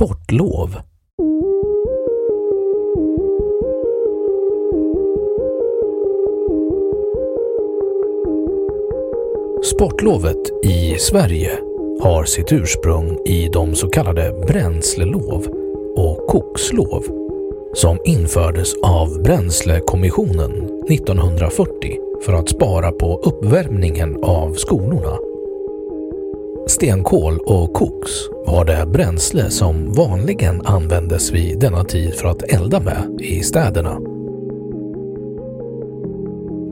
Sportlov Sportlovet i Sverige har sitt ursprung i de så kallade bränslelov och kokslov som infördes av Bränslekommissionen 1940 för att spara på uppvärmningen av skolorna. Stenkol och koks var det bränsle som vanligen användes vid denna tid för att elda med i städerna.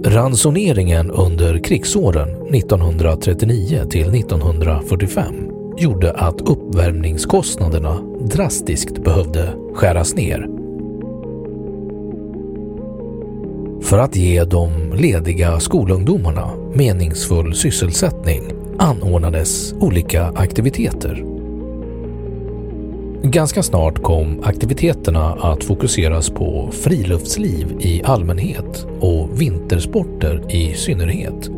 Ransoneringen under krigsåren 1939 till 1945 gjorde att uppvärmningskostnaderna drastiskt behövde skäras ner. För att ge de lediga skolungdomarna meningsfull sysselsättning anordnades olika aktiviteter. Ganska snart kom aktiviteterna att fokuseras på friluftsliv i allmänhet och vintersporter i synnerhet.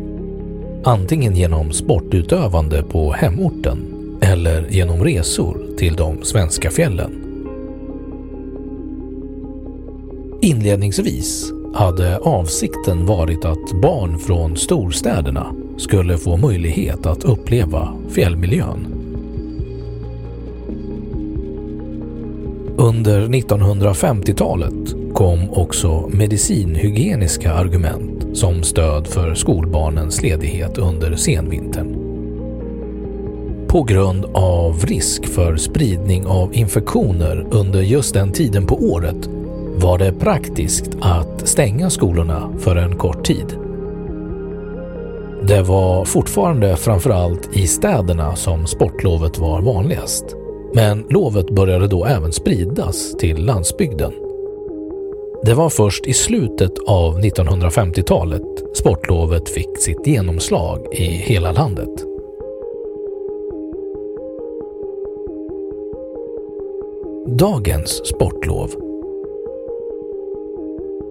Antingen genom sportutövande på hemorten eller genom resor till de svenska fjällen. Inledningsvis hade avsikten varit att barn från storstäderna skulle få möjlighet att uppleva fjällmiljön. Under 1950-talet kom också medicinhygieniska argument som stöd för skolbarnens ledighet under senvintern. På grund av risk för spridning av infektioner under just den tiden på året var det praktiskt att stänga skolorna för en kort tid. Det var fortfarande framförallt i städerna som sportlovet var vanligast. Men lovet började då även spridas till landsbygden. Det var först i slutet av 1950-talet sportlovet fick sitt genomslag i hela landet. Dagens sportlov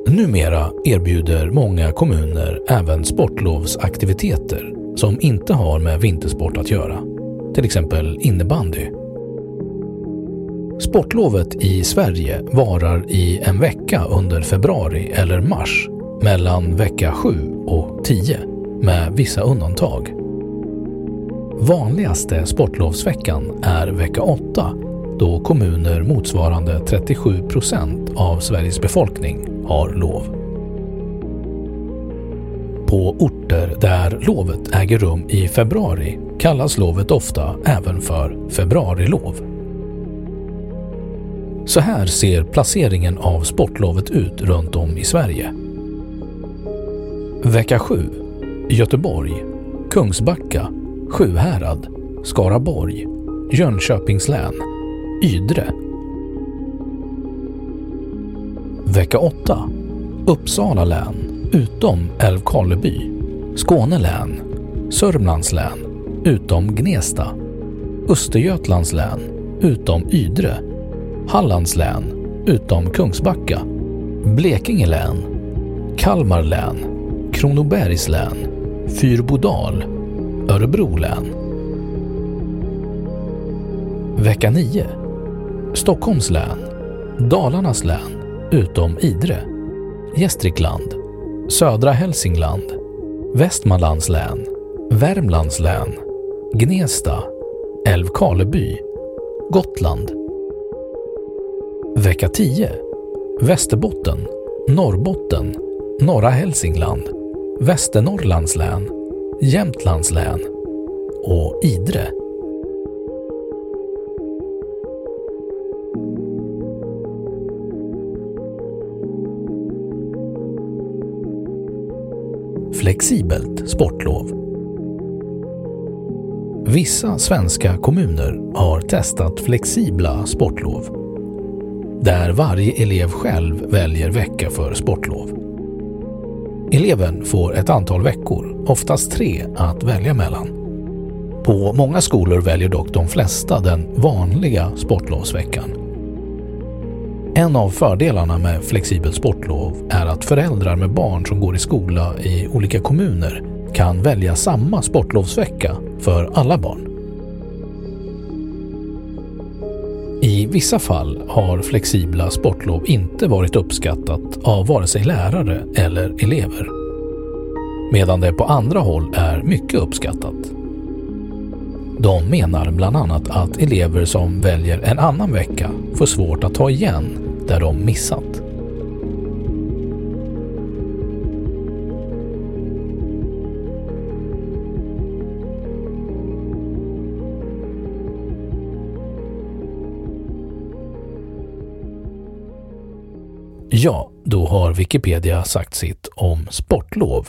Numera erbjuder många kommuner även sportlovsaktiviteter som inte har med vintersport att göra, till exempel innebandy. Sportlovet i Sverige varar i en vecka under februari eller mars mellan vecka 7 och 10 med vissa undantag. Vanligaste sportlovsveckan är vecka 8 då kommuner motsvarande 37 procent av Sveriges befolkning har lov. På orter där lovet äger rum i februari kallas lovet ofta även för februarilov. Så här ser placeringen av sportlovet ut runt om i Sverige. Vecka 7 Göteborg, Kungsbacka, Sjuhärad, Skaraborg, Jönköpings län, Ydre. Vecka 8. Uppsala län, utom Älvkarleby, Skåne län, Sörmlands län, utom Gnesta, Östergötlands län, utom Ydre, Hallands län, utom Kungsbacka, Blekinge län, Kalmar län, Kronobergs län, Fyrbodal, Örebro län. Vecka 9. Stockholms län, Dalarnas län, utom Idre, Gästrikland, Södra Hälsingland, Västmanlands län, Värmlands län, Gnesta, Älvkarleby, Gotland. Vecka 10. Västerbotten, Norrbotten, Norra Hälsingland, Västernorrlands län, Jämtlands län och Idre. Flexibelt sportlov. Vissa svenska kommuner har testat flexibla sportlov där varje elev själv väljer vecka för sportlov. Eleven får ett antal veckor, oftast tre, att välja mellan. På många skolor väljer dock de flesta den vanliga sportlovsveckan. En av fördelarna med flexibelt sportlov är att föräldrar med barn som går i skola i olika kommuner kan välja samma sportlovsvecka för alla barn. I vissa fall har flexibla sportlov inte varit uppskattat av vare sig lärare eller elever. Medan det på andra håll är mycket uppskattat. De menar bland annat att elever som väljer en annan vecka får svårt att ta igen där de missat. Ja, då har Wikipedia sagt sitt om sportlov.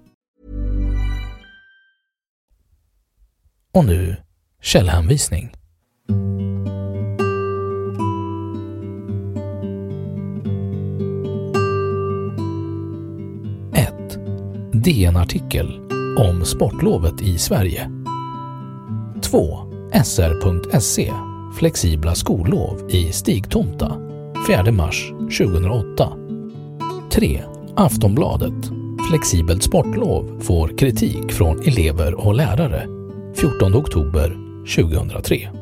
Och nu källhänvisning. DN-artikel om sportlovet i Sverige. 2. SR.se Flexibla skollov i Stigtomta 4 mars 2008. 3. Aftonbladet Flexibelt sportlov får kritik från elever och lärare 14 oktober 2003.